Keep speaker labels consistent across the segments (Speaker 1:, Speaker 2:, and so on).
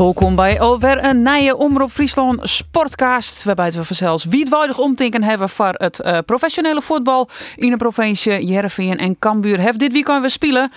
Speaker 1: Welkom bij alweer een nieuwe Omroep Friesland sportcast. Waarbij we vanzelfs wietwaardig omtinken hebben voor het eh, professionele voetbal in de provincie Jereveen en Cambuur. Heeft dit weekend weer spelen.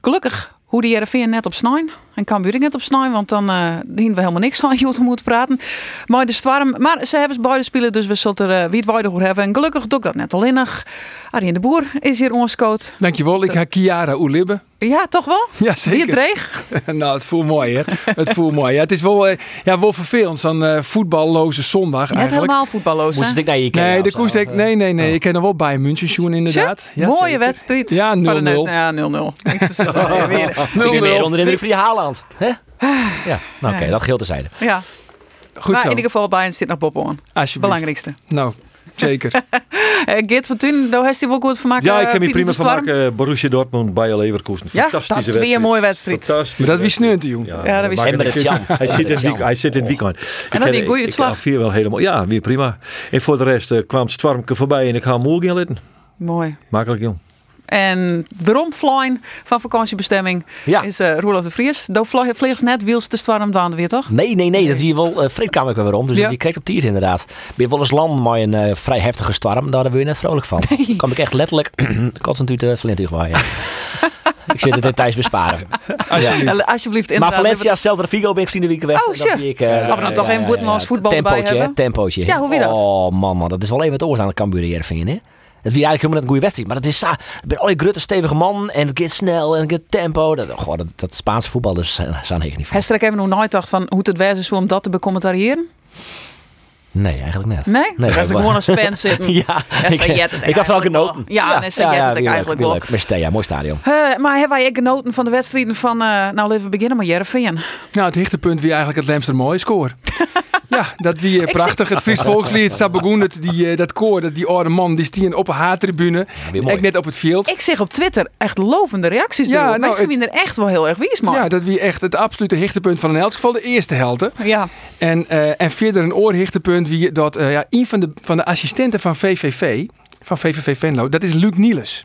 Speaker 1: Gelukkig hoe de Jereveen net op snijn. En Cambuur net op snijn, want dan uh, we helemaal niks aan je moeten praten. Maar de storm, maar ze hebben beide spelen, dus we zullen er uh, wietwaardig over hebben. En gelukkig doe ik dat net alleen nog. Arjen de Boer is hier ons coach.
Speaker 2: Dankjewel, ik ga Kiara Oelibbe.
Speaker 1: Ja, toch wel?
Speaker 2: Ja, zeker.
Speaker 1: Wie het dreig?
Speaker 2: nou, het voelt mooi, hè? Het voelt mooi. Ja, het is wel, uh, ja, wel vervelend, zo'n uh, voetballoze zondag
Speaker 1: Net
Speaker 2: eigenlijk.
Speaker 1: helemaal voetballoos,
Speaker 3: Moest ik naar je
Speaker 2: Nee, de koers, ik, nee, nee, nee.
Speaker 3: Oh.
Speaker 2: Ik ken nog wel bij München schoen inderdaad. Ja,
Speaker 1: Mooie
Speaker 2: zeker.
Speaker 1: wedstrijd.
Speaker 2: Ja, 0-0.
Speaker 1: Van de net- Ja, 0-0. Ik zou zeggen, weer-
Speaker 3: Ik ben meer onder de indruk van die Haaland. Hè? Ja, nou oké,
Speaker 1: Ja.
Speaker 3: dat geldt terzijde.
Speaker 1: Ja,
Speaker 2: Goed
Speaker 1: maar
Speaker 2: zo.
Speaker 1: in ieder geval bij een zit nog Bob.
Speaker 2: Alsjeblieft.
Speaker 1: Belangrijkste.
Speaker 2: Nou, zeker.
Speaker 1: Uh, Geert van Thun, daar heeft hij wel goed van maken.
Speaker 4: Ja, ik heb me
Speaker 1: tijdens
Speaker 4: prima
Speaker 1: de storm.
Speaker 4: vermaakt. Borussia Dortmund, Bayer Leverkusen.
Speaker 1: Ja,
Speaker 4: Fantastische
Speaker 1: dat is weer
Speaker 4: wedstrijd.
Speaker 1: een mooie wedstrijd.
Speaker 4: Fantastisch.
Speaker 2: maar dat wie sneunte, joh.
Speaker 1: Ja, dat wist.
Speaker 4: Hij zit, in hij zit in het weekend.
Speaker 1: En dat wie een goeie uitslag.
Speaker 4: Ik vier wel helemaal. Ja, weer prima. En voor de rest eh, kwam het stormke voorbij en ik ga hem gaan litten.
Speaker 1: Mooi.
Speaker 4: Makkelijk, jong.
Speaker 1: En waarom flying van vakantiebestemming
Speaker 3: Ja.
Speaker 1: is uh, Roelof de Vries. Dat vlie- vliegt net wiels de storm dan weer, toch?
Speaker 3: Nee, nee, nee, dat hier wel. Uh, Fred kwam ik weer om, dus
Speaker 1: Ja.
Speaker 3: die kreeg op tiert inderdaad. Ben je wel eens land met een eh, vrij heftige storm, daar ben je net vrolijk van.
Speaker 1: Nee.
Speaker 3: Kom ik echt letterlijk constant uit de Flint waaien. ik zit de details besparen.
Speaker 2: Alsjeblieft.
Speaker 1: Ja, Alsjeblieft,
Speaker 3: Maar
Speaker 1: inderdaad.
Speaker 3: Valencia, Celta Vigo ben ik vrienden week geweest.
Speaker 1: Oh, shit.
Speaker 3: ik, eh,
Speaker 1: Laten we dan toch even boetenloos voetbal
Speaker 3: tempootje, hè,
Speaker 1: hebben.
Speaker 3: tempootje.
Speaker 1: Ja, hoe wie dat?
Speaker 3: Oh man, man, dat is wel even het oor aan de Cambuur hier vind hè? Het wie eigenlijk helemaal net een goede wedstrijd, maar het is sa. Ik ben al grutte stevige man en het gaat snel en het gaat tempo. Dat, goh, dat, dat Spaanse voetbal is zijn ik niet van.
Speaker 1: Hester, ik even nog nooit dacht van hoe het wijs is om dat te becommentariëren.
Speaker 3: Nee, eigenlijk net.
Speaker 1: Nee?
Speaker 3: Nee,
Speaker 1: Dan ga
Speaker 3: maar-
Speaker 1: gewoon als fan zitten.
Speaker 3: Ja,
Speaker 1: Ja,
Speaker 3: ik,
Speaker 1: het
Speaker 3: ik heb wel genoten.
Speaker 1: wel. Ja, nee, ze jet het
Speaker 3: wie leuk,
Speaker 1: eigenlijk wel.
Speaker 3: leuk. Mestea, mooi stadion.
Speaker 1: Eh, maar hebben wij genoten van de wedstrijden van... eh, nou, laten we beginnen met Jereveen.
Speaker 2: Nou, het hichtepunt wie eigenlijk het Lemster mooie score. Ja, dat wie eh, prachtig. Het Fries Volkslied begonnen. Die, eh, dat koor, dat die oude man, die stien op een haartribune.
Speaker 3: mooi.
Speaker 2: Ik net op het veld.
Speaker 1: Ik zeg op Twitter echt lovende reacties.
Speaker 2: Ja,
Speaker 1: Ja,
Speaker 2: nou,
Speaker 1: vinden er echt wel heel erg wies, man.
Speaker 2: Ja, dat wie echt het absolute hichtepunt van in elk geval de eerste helte.
Speaker 1: Ja.
Speaker 2: En, eh, en verder een oorhichtepunt wie dat eh, ja, een van de, van de assistenten van VVV, van VVV Venlo, dat is Luc Niels.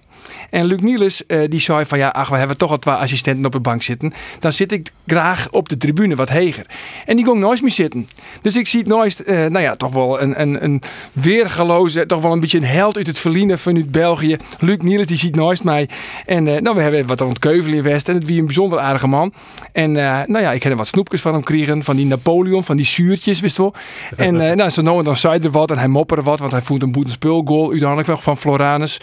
Speaker 2: En Luc Niels eh, die zei van ja, ach, we hebben toch al twee assistenten op de bank zitten. Dan zit ik graag op de tribune wat heger. En die ging nooit meer zitten. Dus ik zie nooit, eh, nou ja, toch wel een, een, een weergeloze, toch wel een beetje een held uit het verliezen vanuit België. Luc Niels, die ziet nooit mij. En eh, nou, we hebben wat aan het in West. En het wie een bijzonder aardige man. En nou ja, ik heb er wat snoepjes van hem kregen. Van die Napoleon, van die zuurtjes, wist wel. En nou, zo nou dan zei er wat en hij mopperde wat. Want hij voelt een boetenspulgoal uiteindelijk wel van Floranus.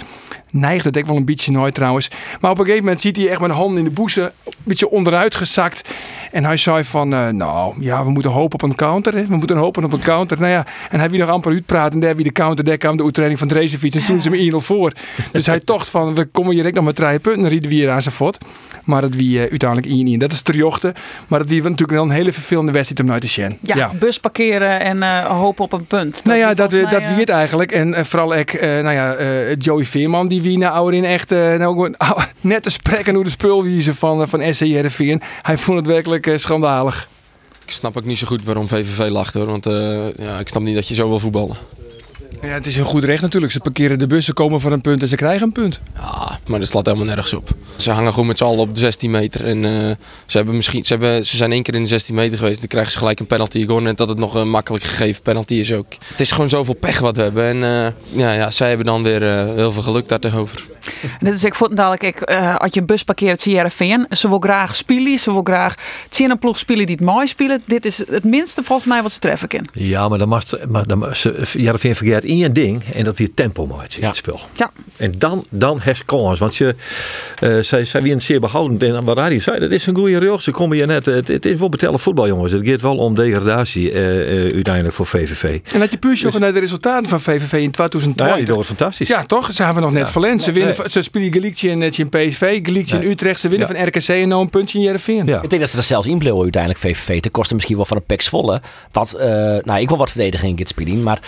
Speaker 2: Neigde ik wel een beetje nooit trouwens. Maar op een gegeven moment ziet hij echt met de handen in de boezem een beetje onderuit gezakt. En hij zei van, eh, nou ja, we moeten hopen op een counter. Hè? We moeten hopen op een counter. Nou ja, en hij wie nog amper uitpraten. En daar wie de counter, daar kwam de uitreding van Drezenfiets. En toen ze me 1-0 voor. Dus hij dacht van, we komen hier ook nog met drie punten. Dan rieden we hier aan zijn fot. Maar dat wie eh, uiteindelijk 1-1. Dat is terjochte. Maar dat wie natuurlijk wel een hele vervelende wedstrijd om uit te zien.
Speaker 1: Ja, bus parkeren en eh, hopen op een punt.
Speaker 2: Nou ja, dat, dat wie het eigenlijk. En vooral ik, nou ja, Joey Veerman, die wie nou ouder in echt eh, nou gewoon net te spreken hoe de spulwiezen van, eh, van SC Heerenveen. Hij vond het werkelijk eh, schandalig.
Speaker 5: Ik snap ook niet zo goed waarom VVV lacht hoor. Want eh, ja, ik snap niet dat je zo wil voetballen.
Speaker 2: Ja, het is een goed recht natuurlijk. Ze parkeren de bussen, komen voor een punt en ze krijgen een punt.
Speaker 5: Ja, maar dat slaat helemaal nergens op. Ze hangen gewoon met z'n allen op de 16 meter. En eh, ze, hebben misschien, ze, hebben, ze zijn één keer in de 16 meter geweest. Dan krijgen ze gelijk een penalty. Gewoon net dat het nog een makkelijk gegeven penalty is ook. Het is gewoon zoveel pech wat we hebben. En eh, ja, ja, zij hebben dan weer eh, heel veel geluk daar
Speaker 1: Dit is ik vond dadelijk, ik, eh, als je een bus parkeert, zie Jereveen. Ze wil graag spelen, ze wil graag zien een ploeg spelen die het mooi spelen. Dit is het minste volgens mij wat ze treffen kunnen.
Speaker 4: Ja, maar dan mag maar dan, ze, Jarvin vergeet één ding en dat weer tempo maakt in
Speaker 3: Ja.
Speaker 4: het spel.
Speaker 1: Ja.
Speaker 4: En dan, dan heeft kans. Want je, eh zij, zij weer zeer behoudend. En wat Arie zei, dat is een goede rug. Ze komen hier net. Het, het is wel betellen voetbal, jongens. Het gaat wel om degradatie eh, eh, uiteindelijk voor VVV.
Speaker 2: En dat je puur zoeken naar de resultaten van VVV in
Speaker 4: Nou ja,
Speaker 2: 2020.
Speaker 4: die het fantastisch.
Speaker 2: Ja, toch? Ze hebben nog net
Speaker 4: Ja. Nee,
Speaker 2: winnen, ze spelen Galicia in, in PSV, Galicia in
Speaker 4: Nee.
Speaker 2: Utrecht. Ze winnen
Speaker 4: Ja.
Speaker 2: van RKC en nou een puntje in Jereveen.
Speaker 4: Ja.
Speaker 3: Ik denk dat ze er zelfs inbleven uiteindelijk VVV. Ten koste misschien wel van een Pek Zwolle. Want, eh, nou, ik wil wat verdediging in spelen. Maar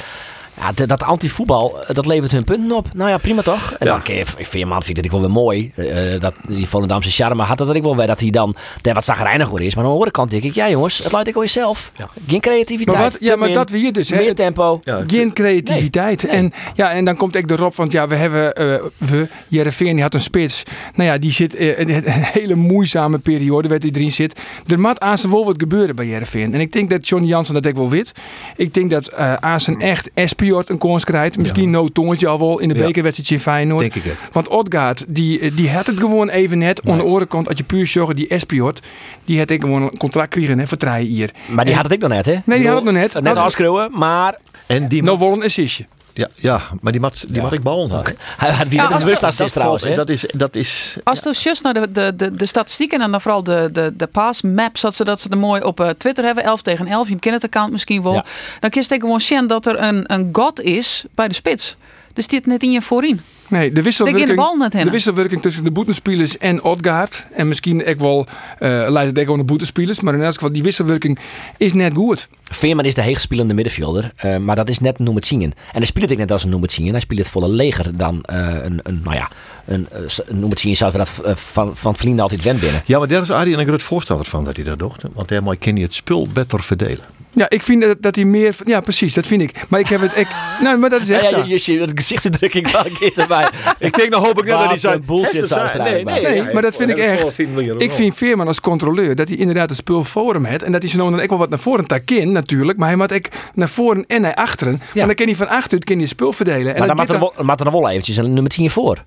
Speaker 3: Ja, d- dat anti-voetbal, eh, dat levert hun punten op. Nou ja, prima toch? En
Speaker 4: Ja.
Speaker 3: dan, oké, ik vind man, vind ik dat ik wel weer mooi. eh, dat die Volendamse charme had dat ik wel weer dat hij dan daar wat zagrijniger is. Maar aan de andere kant denk ik, ja jongens, het laat ik wel jezelf. Geen creativiteit.
Speaker 2: Maar wat- ja, maar
Speaker 3: min,
Speaker 2: dat weer dus, hè.
Speaker 3: Meer tempo.
Speaker 4: Ja,
Speaker 2: Geen creativiteit.
Speaker 3: Nee.
Speaker 2: En, ja, en dan komt ik erop, want ja, we hebben, eh we, Jereveen die had een spits. Nou ja, die zit in een hele moeizame periode waar hij erin zit. Er moet aan zijn wel wat gebeuren bij Jereveen. En ik denk dat Johnny Jansen dat ik wel weet. Ik denk dat eh aan zijn echt Een kans krijgt. Misschien no tongetje al wel in de
Speaker 4: Ja.
Speaker 2: bekerwedstrijd in Feyenoord.
Speaker 4: Denk ik ook.
Speaker 2: Want Odgaard, die, eh, die had het gewoon even net. Aan de andere kant, als je puur zorgt, die Espiort, die had ik gewoon een contract kregen hè, voor drie hier.
Speaker 3: Maar die
Speaker 2: En-
Speaker 3: had het ik nog net, hè?
Speaker 2: Nee, die had het nog net.
Speaker 3: Net
Speaker 2: Had-
Speaker 3: afschreeuwen, maar
Speaker 4: En die,
Speaker 2: Nou, wel een assistje.
Speaker 4: Ja, ja, maar die moet, die
Speaker 3: Ja.
Speaker 4: ik ballen houden.
Speaker 3: hij had weer
Speaker 1: Ja,
Speaker 3: een
Speaker 1: als
Speaker 3: bewust
Speaker 1: dat-
Speaker 3: assist
Speaker 4: dat,
Speaker 3: trouwens, hè?
Speaker 4: dat is, dat is
Speaker 1: Als je just naar de, de, de, de statistieken en dan vooral de, de, de pass-maps, dat ze, dat ze er mooi op eh, Twitter hebben, 11 tegen 11, je kent het account misschien wel.
Speaker 3: Ja.
Speaker 1: Dan kun je gewoon zien dat er een, een god is bij de spits. Dus dit net in je voorin.
Speaker 2: Nee, de wisselwerking,
Speaker 1: de bal net
Speaker 2: de
Speaker 1: heen.
Speaker 2: wisselwerking tussen de boetenspelers en Odgaard. En misschien ook wel eh leidt het ook aan de boetenspelers. Maar in elk geval, die wisselwerking is net goed.
Speaker 3: Veerman is de heegspelende middenvelder, eh, maar dat is net noem het zingen. En hij speelt ik net als een noem het zingen. Hij speelt het volle leger dan eh, een, een, nou ja, een, noem het zingen zouden we dat van, van Vlienden altijd wend binnen.
Speaker 4: Ja, maar daar is Arie een groot voorstander van dat hij dat doet. Want daarmee kan je het spul beter verdelen.
Speaker 2: Ja, ik vind dat, dat hij meer... Ja, precies, dat vind ik. Maar ik heb het... Ik, nou, maar dat is echt
Speaker 3: Ja,
Speaker 2: zo.
Speaker 3: ja, je, je, het gezichtsuitdrukking wel een keer erbij.
Speaker 4: Ik denk, dan hoop ik net dat hij zei...
Speaker 3: een bullshit zou er eigenlijk
Speaker 2: Nee,
Speaker 4: ja,
Speaker 2: maar dat vind ik echt.
Speaker 4: voor 10 miljoen
Speaker 2: Ik vind Veerman als controleur dat hij inderdaad een spul voor hem heeft. En dat hij zo dan ook wel wat naar voren takin natuurlijk. Maar hij moet ook naar voren en naar achteren. Maar dan kan hij van achteruit kan hij spul verdelen. En
Speaker 3: Maar dan
Speaker 2: dat
Speaker 3: maakt er,
Speaker 2: dit
Speaker 3: wel- maakt er nog wel eventjes een nummer 10 voor.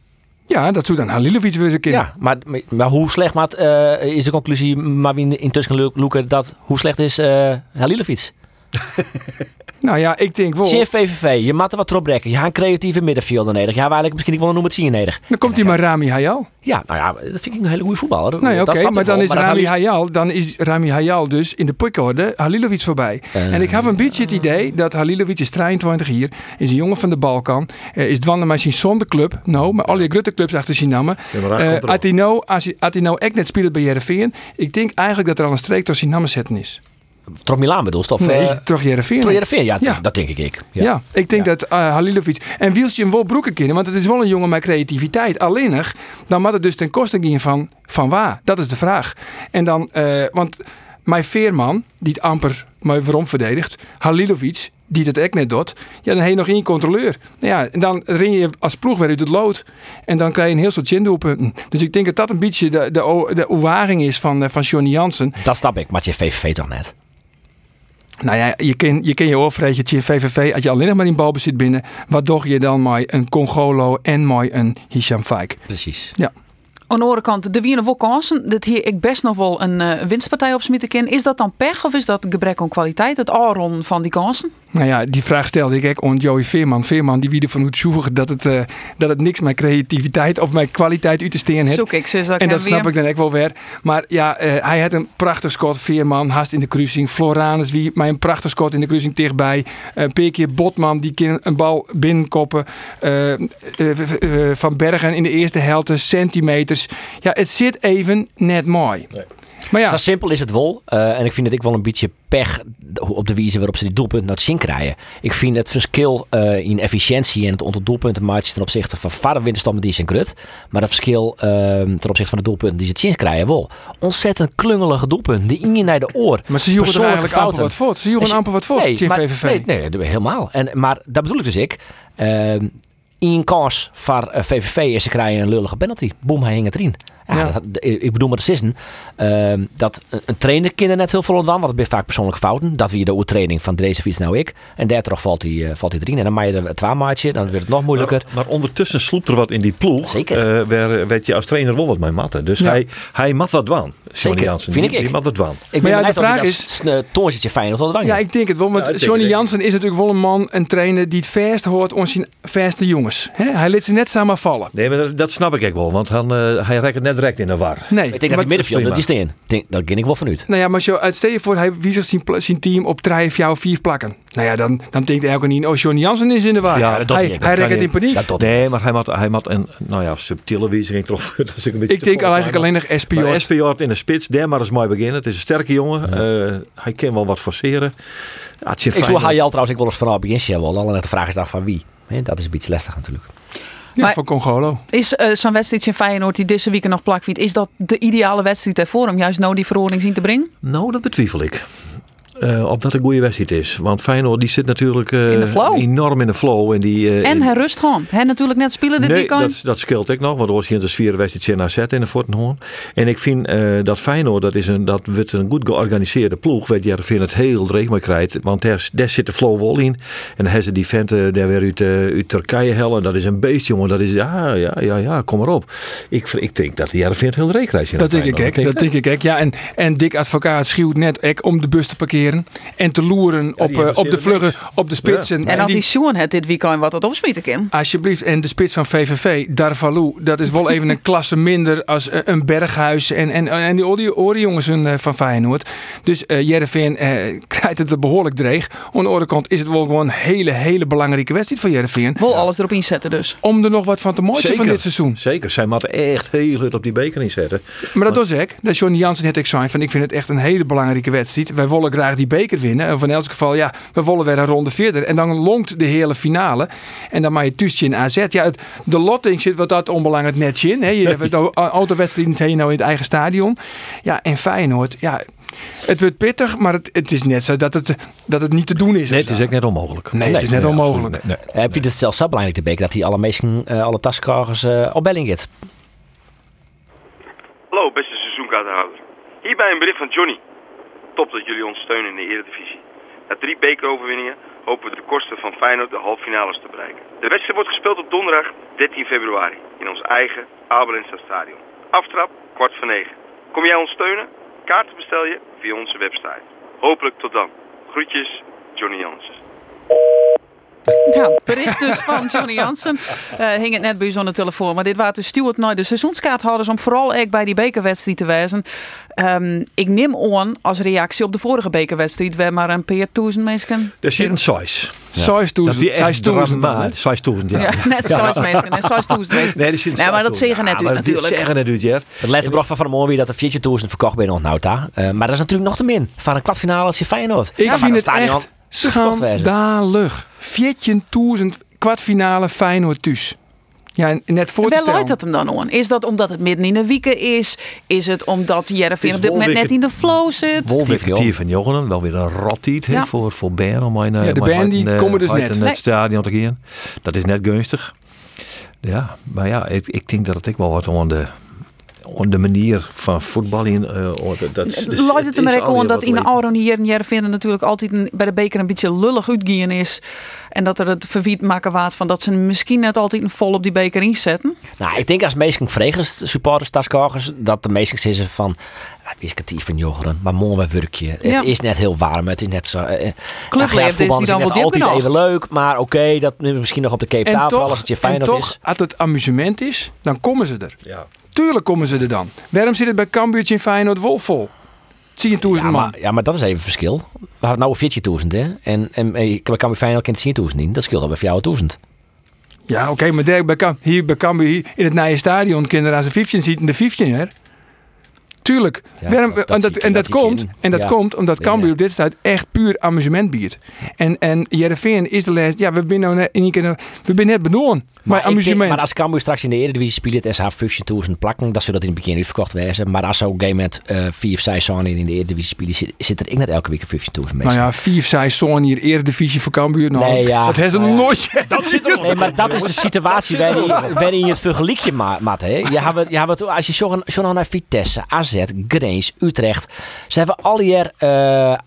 Speaker 2: Ja, dat zou dan Halilovic weer eens kennen.
Speaker 3: Ja, maar, maar hoe slecht maat, eh, is de conclusie, maar wie intussen Loeken, dat hoe slecht is eh Halilovic?
Speaker 2: Nou ja, ik denk wel.
Speaker 3: Zie VVV, je maakt er wat erop rekken. Je hebt een creatieve middenvelder nodig. Ja, eigenlijk misschien wel een nummer 10 nodig.
Speaker 2: Dan komt hij maar Rami Hayal.
Speaker 3: Ja, nou ja, dat vind ik een hele goede voetballer.
Speaker 2: Nou ja, oké, maar
Speaker 3: ik
Speaker 2: dan is Rami Hayal, dan is Rami Hayal dus in de pikorde Halilovic voorbij.
Speaker 3: Eh.
Speaker 2: en ik heb een beetje het idee dat Halilovic is 23 hier, is een jongen van de Balkan, eh, is dwanden maar zijn zonder club, nou, maar alle grote clubs achter zijn namen. Als hij nou, als hij nou echt net speelt bij Jereveen, ik denk eigenlijk dat er al een streek door zijn namen zetten is.
Speaker 3: Trok Milaan bedoel, of
Speaker 2: Nee,
Speaker 3: eh,
Speaker 2: toch Jereveen.
Speaker 3: Heerenveen? Ja,
Speaker 2: Ja.
Speaker 3: dat denk ik. ik.
Speaker 2: Ja. ik denk dat eh Halilovic en Wielsje hem wel broeken kennen, want het is wel een jongen met creativiteit. Alleenig, dan moet het dus ten koste gaan van, van waar? Dat is de vraag. En dan, eh, want mijn Veerman, die het amper maar waarom verdedigt, Halilovic, die het ook net doet, ja, dan heb je nog één controleur. Nou ja, en dan ren je als ploeg weer uit het lood. En dan krijg je een heel soort zindoelpunten. Dus ik denk dat dat een beetje de, de, de is van, van Johnny Jansen.
Speaker 3: Dat snap ik, maar het is VVV toch net.
Speaker 2: Nou ja, je kan je, kan je VVV als je alleen nog maar in balbezit binnen. Wat doch je dan met een Congolo en met een Hisham Faik?
Speaker 3: Precies.
Speaker 1: Aan de andere kant, de winnen wel kansen. Dat hier ik best nog wel een eh, winstpartij op smitten kan. Is dat dan pech of is dat gebrek aan kwaliteit? Het aanron van die kansen?
Speaker 2: Nou ja, die vraag stelde ik ook aan Joey Veerman. Veerman die wie ervan moet zoeken dat het, eh, dat het niks met creativiteit of met kwaliteit uit te steken heeft.
Speaker 1: Zoek ik ze zo
Speaker 2: En dat snap ik dan ook wel weer. Maar ja, eh, hij had een prachtig schot. Veerman, haast in de kruising. Floranus, wie mij een prachtig schot in de kruising dichtbij. Eh, Een paar keer Botman, die kan een bal binnenkoppen. Eh, eh, eh, van Bergen in de eerste helte, centimeters. Ja, het zit even net mooi. Maar ja,
Speaker 3: Zo simpel is het wel. Eh, en ik vind het ik wel een beetje pech op de wijze waarop ze die doelpunten naar het zin krijgen. Ik vind het verschil eh, in efficiëntie en het onder doelpuntenmaatje ten opzichte van Varre Winterstam die zijn grut. Maar het verschil eh, ten opzichte van de doelpunten die ze het zin krijgen wel. Ontzettend klungelige doelpunten. Die in je naar de oor.
Speaker 2: maar ze joegen er eigenlijk amper wat voor. Ze joegen
Speaker 3: En ze-
Speaker 2: amper wat voor,
Speaker 3: Nee, maar-
Speaker 2: VVV.
Speaker 3: Nee, helemaal. En, maar dat bedoel ik dus ik. Ehm in kans voor eh, VVV is ze krijgen een lullige penalty. Boom, hij hing het erin. Ja,
Speaker 2: Ja.
Speaker 3: Dat, ik bedoel maar de. Ehm, dat een, een trainer kan er net heel veel ontwaan, want het zijn vaak persoonlijke fouten. Dat wie de oertraining van deze fiets nou ik. En daardoor valt hij, eh, valt hij erin. En dan maak je er het maatje, dan wordt het nog moeilijker.
Speaker 4: Maar, maar ondertussen sloept er wat in die ploeg.
Speaker 3: Zeker.
Speaker 4: Eh, waar werd je als trainer wel wat mee matten. Dus
Speaker 2: Ja.
Speaker 4: hij, hij mag wat doen. Johnny Jansen.
Speaker 3: vind ik
Speaker 4: Die,
Speaker 3: ik.
Speaker 4: die mag wat
Speaker 3: ik
Speaker 2: Maar ja, de
Speaker 3: hij
Speaker 2: vraag is-
Speaker 3: s- eh, toontje fijn of dat
Speaker 2: Ja, ik denk het wel. Want
Speaker 4: Ja,
Speaker 2: Johnny. Jansen is natuurlijk wel een man, een trainer die het verst hoort aan zijn verste jongens. Hè? Hij liet ze net samen vallen.
Speaker 4: Nee, maar dat, dat snap ik ook wel. Want han, eh, hij reikt net direct in de war.
Speaker 2: Nee,
Speaker 3: Ik denk dat die middenveld, dat
Speaker 4: prima.
Speaker 3: die steen. Denk, daar ging ik wel vanuit.
Speaker 2: Nou ja, maar zo, stel je voor, hij wijzigt zijn, zijn team op drie, vier, vier plakken. Nou ja, dan, dan denkt elke niet, oh, Johnny Jansen is in de war.
Speaker 4: Ja,
Speaker 2: hij
Speaker 3: dat
Speaker 2: hij,
Speaker 3: hij.
Speaker 2: rekt in paniek.
Speaker 3: Dat
Speaker 4: Nee, maar hij had, hij had een nou ja, subtiele wijziging trof. Dat is een beetje
Speaker 2: ik denk eigenlijk alleen nog SPO.
Speaker 4: SPJ in de spits, daar maar eens mooi beginnen. Het is een sterke jongen. Eh, hij kan wel wat forceren. Ja, het is
Speaker 3: Ik haar je al trouwens ik wel eens vanaf begin wel. Alleen de vraag is dan van wie. Hè, dat is een beetje lastig natuurlijk.
Speaker 2: Ja,
Speaker 1: Maar-
Speaker 2: van Congolo.
Speaker 1: Is eh, zo'n wedstrijd in Feyenoord die deze week nog plakwiet, is dat de ideale wedstrijd ervoor om juist nou die verhoring zien te brengen?
Speaker 4: Nou, dat betwijfel ik. Eh of dat een goede wedstrijd is. Want Feyenoord die zit natuurlijk eh,
Speaker 1: In de flow.
Speaker 4: enorm in de flow. En, die, eh,
Speaker 1: En hij rust gewoon. Hij natuurlijk net spelen dit
Speaker 4: nee,
Speaker 1: weekend.
Speaker 4: dat, dat scheelt ik nog. Want er was hier een sfeer wedstrijd in AZ in de Fortenhoorn. En ik vind eh, dat Feyenoord, dat, is een, dat wordt een goed georganiseerde ploeg. Weet je, vind het heel dreig mee krijgt. Want daar, daar zit de flow wel in. En dan hebben ze die venten daar weer uit, eh, uit Turkije hellen. Dat is een beest, jongen. Dat is, ja, ja, ja, ja, kom maar op. Ik, ik denk dat de Jervin het heel dreig krijgt.
Speaker 2: Dat denk ik. Dat denk ik ook. Ja, en, en Dick Advocaat schuwt net ook om de bus te parkeren. En te loeren op, eh, op de vluggen, op de spitsen.
Speaker 1: en als
Speaker 2: die-
Speaker 1: die Sjoen het dit weekend wat het opsmieten kan.
Speaker 2: Alsjeblieft, en de spits van VVV, Darvalou, dat is wel even een klasse minder als eh, een Berghuis en, en, en die Ori- Ori-jongens eh, van Feyenoord. Dus eh Jereveen eh, krijgt het er behoorlijk dreig. Aan de andere kant is het wel gewoon een hele, hele belangrijke wedstrijd voor Jereveen.
Speaker 1: Wil alles erop inzetten dus.
Speaker 2: Om er nog wat van te maken van dit seizoen.
Speaker 4: Zeker, zij moeten echt heel goed op die beker inzetten.
Speaker 2: Maar dat was ik. Dat Johnny Jansen net ik zei van ik vind het echt een hele belangrijke wedstrijd. Wij willen graag die beker winnen. En van elk geval, ja, we willen weer een ronde verder. En dan longt de hele finale. En dan maak je tussen in AZ. Ja, het, de lotting zit wat dat onbelangrijk netje in. Hè. Je hebt de autowedstrijden zijn je nou in het eigen stadion. Ja, en Feyenoord, ja, het wordt pittig, maar het, het is net zo dat het, dat het niet te doen is.
Speaker 4: Nee,
Speaker 2: of
Speaker 4: het is echt net onmogelijk.
Speaker 2: Nee, het is net
Speaker 4: Nee,
Speaker 2: onmogelijk.
Speaker 4: Nee, nee.
Speaker 3: Ik vind het zelfs zo belangrijk de beker dat hij alle meesten, eh, alle taskagers eh op belling gaat.
Speaker 6: Hallo beste seizoenkaartenhouder. Hierbij een bericht van Johnny. Top dat jullie ons steunen in de Eredivisie. Na drie bekeroverwinningen hopen we de kosten van Feyenoord de halffinales te bereiken. De wedstrijd wordt gespeeld op donderdag 13 februari in ons eigen Abelensta stadion. Aftrap kwart voor negen. Kom jij ons steunen? Kaarten bestel je via onze website. Hopelijk tot dan. Groetjes, Johnny Jansen.
Speaker 1: Nou, bericht dus van Johnny Jansen. Eh, hing het net bij u de telefoon. Maar dit waren dus stuurt naar de seizoenskaarthouders om vooral ook bij die bekerwedstrijd te wijzen. Ehm, ik neem aan als reactie op de vorige bekerwedstrijd waar maar een paar duizend mensen.
Speaker 4: Er zit een size.
Speaker 2: Zes zes
Speaker 4: echt
Speaker 2: dan, hè.
Speaker 4: dramatisch. 6000, ja.
Speaker 1: Ja, net zoals mensen. Net zoals duizend mensen.
Speaker 4: Nee, die zit
Speaker 1: Nee, maar dat zeggen net u
Speaker 4: maar dat
Speaker 1: natuurlijk.
Speaker 4: zeggen net uit, ja.
Speaker 3: Het laatste bracht van Van der Moor weer dat er 40.000 verkocht bij nog nou daar. Eh, maar dat is natuurlijk nog te min. Van een kwartfinale als je Feyenoord.
Speaker 2: Ik vind het echt. Schandalig. 14.000 kwartfinale Feyenoord thuis. Ja, net voor te stellen.
Speaker 1: dat hem dan aan? Is dat omdat het midden in de week is? Is het omdat Jereveen
Speaker 4: Het
Speaker 1: op dit moment net in de flow zit?
Speaker 3: Joh.
Speaker 4: Die van Jochenen, wel weer een rottiet
Speaker 1: Ja.
Speaker 4: voor, voor Bern om mijn,
Speaker 2: Ja, de band die komen dus net.
Speaker 4: het stadion te gaan. Dat is net gunstig. Ja, maar ja, ik, ik denk dat het ook wel wat aan de, de manier van voetballen. eh dat, dat, is- dus
Speaker 1: Luidt het er maar
Speaker 4: is
Speaker 1: aan dat in de oude hier in Jereveen natuurlijk altijd een- bij de beker een beetje lullig uitgaan is. En dat er het verwiet maken waard van dat ze misschien net altijd een vol op die beker inzetten.
Speaker 3: Nou, ik denk als meesten vregers, supporters, taskagers, dat de meesten zeggen van... "Ah, Wie is katief van Jocheren, maar mooi werkje.
Speaker 1: Ja.
Speaker 3: Het is net heel warm, het is net zo... eh, eh,
Speaker 1: Clubleven is
Speaker 3: voetbal
Speaker 1: die dan wel
Speaker 3: altijd even leuk, maar oké, dat nemen we misschien nog op de Cape
Speaker 2: En
Speaker 3: Tafel
Speaker 2: toch,
Speaker 3: als het je
Speaker 2: en toch
Speaker 3: is.
Speaker 2: als het amusement is, dan komen ze er.
Speaker 4: Ja.
Speaker 2: Tuurlijk komen ze er dan. Waarom zit het bij Cambuurtje in Feyenoord Wolf vol? 10.000
Speaker 3: Ja
Speaker 2: man.
Speaker 3: maar, ja, maar dat is even een verschil. We hadden nou 14.000, hè. En, en eh, bij Feyenoord kent 10.000 in. Dat scheelt al bij jou 1000.
Speaker 2: Ja, oké, maar daar bij Cam, hier bij Cambuur hier in het nieuwe stadion kinderen aan zijn 15 zitten de 15 hè? Tuurlijk.
Speaker 3: Ja, dat-
Speaker 2: en dat, en dat,
Speaker 3: dat
Speaker 2: komt, en dat
Speaker 3: Ja.
Speaker 2: komt omdat Cambuur
Speaker 3: ja.
Speaker 2: op dit tijd echt puur amusement biedt. En, en Jereveen is de les. Ja, we zijn nou net, in één keer- we zijn net benoemd. Maar,
Speaker 3: Maar, ik denk-
Speaker 2: amusement.
Speaker 3: maar als Cambuur straks in de Eredivisie speelt en ze hebben 15.000 plakken, dat zullen dat in het begin niet verkocht wezen. Maar als ze op een gegeven moment eh, vier of zes zonen in de Eredivisie spelen, zit, zit er ik net elke week een 15.000
Speaker 2: nou
Speaker 3: mensen.
Speaker 2: ja, vier, zes zoon hier eredivisie voor Cambuur. Nou,
Speaker 3: Nee, ja.
Speaker 2: dat heeft een
Speaker 3: Nou
Speaker 2: nooit.
Speaker 4: Dat zit er
Speaker 3: Nee, maar dat is de situatie waarin, je het vergelijkje ma- maakt. Hè. Je hebt je hebt het, als je zo zo naar Vitesse, AZ, Greens, Utrecht. Ze hebben al hier eh,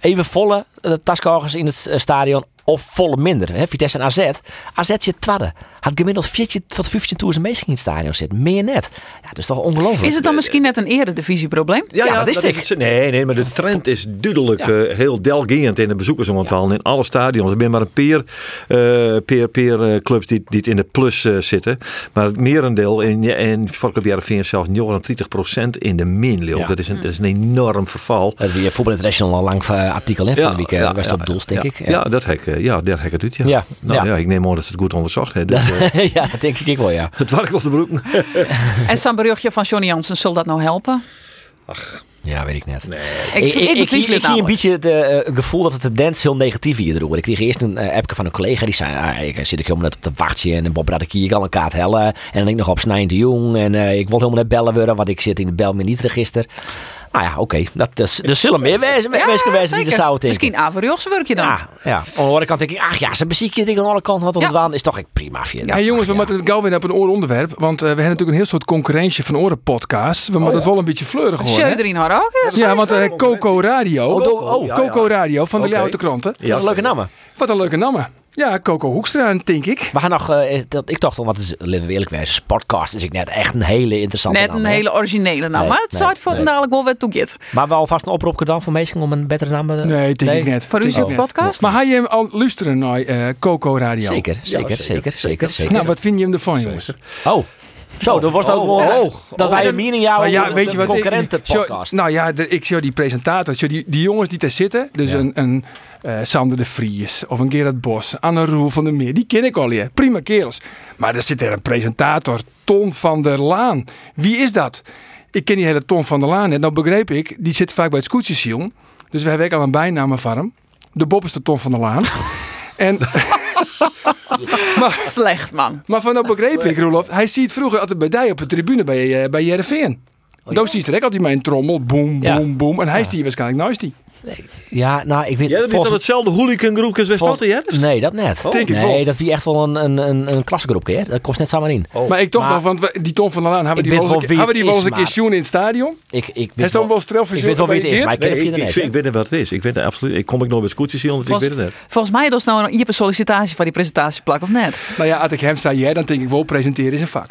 Speaker 3: even volle uh, taskogers in het eh, stadion of volle minder. Hè. Vitesse en AZ. AZ zit tweede. Had gemiddeld 14 tot 15.000 mensen in het stadion zitten. Meer net. Ja, dat is toch ongelooflijk.
Speaker 1: Is het dan misschien net een eredivisieprobleem?
Speaker 3: Ja, dat is het.
Speaker 4: het. Nee, nee, maar de trend is duidelijk eh, heel delgend in de bezoekersaantallen in alle stadions. Er zijn maar een paar, eh, paar, paar eh, clubs die, die in de plus eh, zitten. Maar het merendeel in, in Sportclub Jarreveen zelfs 39% in de min.
Speaker 3: Ja.
Speaker 4: Dat, is een, dat is een enorm verval.
Speaker 3: Dat weer Voetbal International al lang eh, artikel in van de week. Ja, was op doels, denk
Speaker 4: ja,
Speaker 3: ik.
Speaker 4: Ja, dat heb ik, eh, ja, daar heb ik het uit. Ja.
Speaker 3: Ja,
Speaker 4: Nou,
Speaker 3: ja.
Speaker 4: ja. ik neem aan dat ze het goed onderzocht hebben. Dus, eh,
Speaker 3: ja, dat denk ik wel, ja.
Speaker 4: het werk op de broek.
Speaker 1: En berichtje van Johnny Jansen, zal dat nou helpen?
Speaker 3: Ja, weet ik net.
Speaker 1: Ik, ik,
Speaker 3: ik, ik, een beetje het eh, gevoel dat het tendens heel negatief hierdoor. Ik kreeg eerst een uh, appje van een collega die zei: ah, ik zit ik helemaal net op de wachtje en Bob ik hier al een kaart hellen. En dan ik nog op Snijn de Jong en eh, ik wil helemaal net bellen worden, want ik zit in het bel niet register. Nou ja, oké. Dat, dat, er zullen meer wezen,
Speaker 1: Ja,
Speaker 3: mensen wezen die er zouden denken.
Speaker 1: Misschien averechts werk je dan.
Speaker 3: Ja, ja. Aan de andere kant denk ik, ach ja, ze bezieken dingen aan alle kanten wat
Speaker 1: Ja.
Speaker 3: ontwaan is toch ik prima vind.
Speaker 2: Hey jongens, we moeten het gauw weer op een oor onderwerp. Want eh, we hebben natuurlijk een heel soort concurrentie van oren podcasts. We moeten het wel een beetje fleurig horen.
Speaker 1: Sjeu erin haar ook.
Speaker 2: Ja, want eh, Coco Radio.
Speaker 3: Oh, oh.
Speaker 4: Ja,
Speaker 2: Coco Radio van de. Leeuwarden Kranten.
Speaker 3: Wat een leuke namen.
Speaker 2: Wat een leuke naam. Ja, Coco Hoekstra, denk ik.
Speaker 3: We gaan nog, eh, dat, ik dacht wel, wat is, laten we eerlijk wezen, podcast is ik net echt een hele interessante
Speaker 1: Net
Speaker 3: naam,
Speaker 1: een hele originele naam.
Speaker 3: Nee,
Speaker 1: maar het
Speaker 3: nee,
Speaker 1: zou het voor
Speaker 3: nee.
Speaker 1: dadelijk wel weer toegeeft.
Speaker 3: Maar wel alvast een oproep gedaan voor mensen om een betere naam te
Speaker 2: Nee, denk ik net.
Speaker 1: Voor u podcast?
Speaker 2: Maar ga je hem al luisteren naar eh, Coco Radio?
Speaker 3: Zeker, zeker, zeker, zeker, zeker.
Speaker 2: Nou, wat vind je hem ervan, jongens?
Speaker 3: Oh, zo, dan was het ook
Speaker 2: Oh,
Speaker 3: wel
Speaker 2: oh,
Speaker 3: dat wij een mening jou
Speaker 2: ja, weet je wat?
Speaker 3: concurrenten podcast.
Speaker 2: nou ja, ik zie die presentator, die, die jongens die daar zitten. Dus een, een eh, Sander de Vries of een Gerard Bos, Anne Roel van der Meer. Die ken ik al hier. Prima kerels. Maar er zit er een presentator, Ton van der Laan. Wie is dat? Ik ken die hele Ton van der Laan net. Nou begreep ik, die zit vaak bij het scootjesiel. Dus we hebben ook al een bijnaam van hem. De Bob is de Ton van der Laan. En...
Speaker 1: Slecht, man.
Speaker 2: Maar van dat begreep ik, Roelof. Hij ziet vroeger altijd bij die op de tribune bij, eh, bij Jereveen. Dan zie je er ook altijd mijn trommel. Boem,
Speaker 3: Ja.
Speaker 2: boem, boem. En hij is die waarschijnlijk naast die.
Speaker 3: Ja, nou, ik weet
Speaker 4: Jij bent niet
Speaker 3: volgens-
Speaker 4: aan hetzelfde hooligangroep als West
Speaker 3: volgens-
Speaker 4: altijd, hè?
Speaker 3: Nee, dat net.
Speaker 2: Denk ik
Speaker 3: nee,
Speaker 2: wel.
Speaker 3: dat wie echt wel een, een, een, een klassengroepje, hè? Dat kost net samen in.
Speaker 2: Maar ik toch
Speaker 3: Maar-
Speaker 2: nog, want we- die Tom van der Laan hebben die
Speaker 3: weet
Speaker 2: wel eens
Speaker 3: wel
Speaker 2: een keer- hebben die
Speaker 3: het
Speaker 2: wel eens een
Speaker 3: is,
Speaker 2: keer
Speaker 3: maar-
Speaker 2: zien in het stadion.
Speaker 3: Ik, ik
Speaker 2: Hij
Speaker 3: weet
Speaker 2: is wel strel
Speaker 3: ik weet wel wie het is, maar ik ken
Speaker 4: Nee,
Speaker 3: het de
Speaker 4: ik, weet niet wat het is. Ik weet het absoluut. Ik kom ik nooit bij scootjes want ik
Speaker 1: Volgens,
Speaker 4: weet het net.
Speaker 1: volgens mij is nou een Iep sollicitatie voor die presentatieplak, of net?
Speaker 2: Nou ja, als ik hem zei, jij, dan denk ik wel, presenteren is een vak.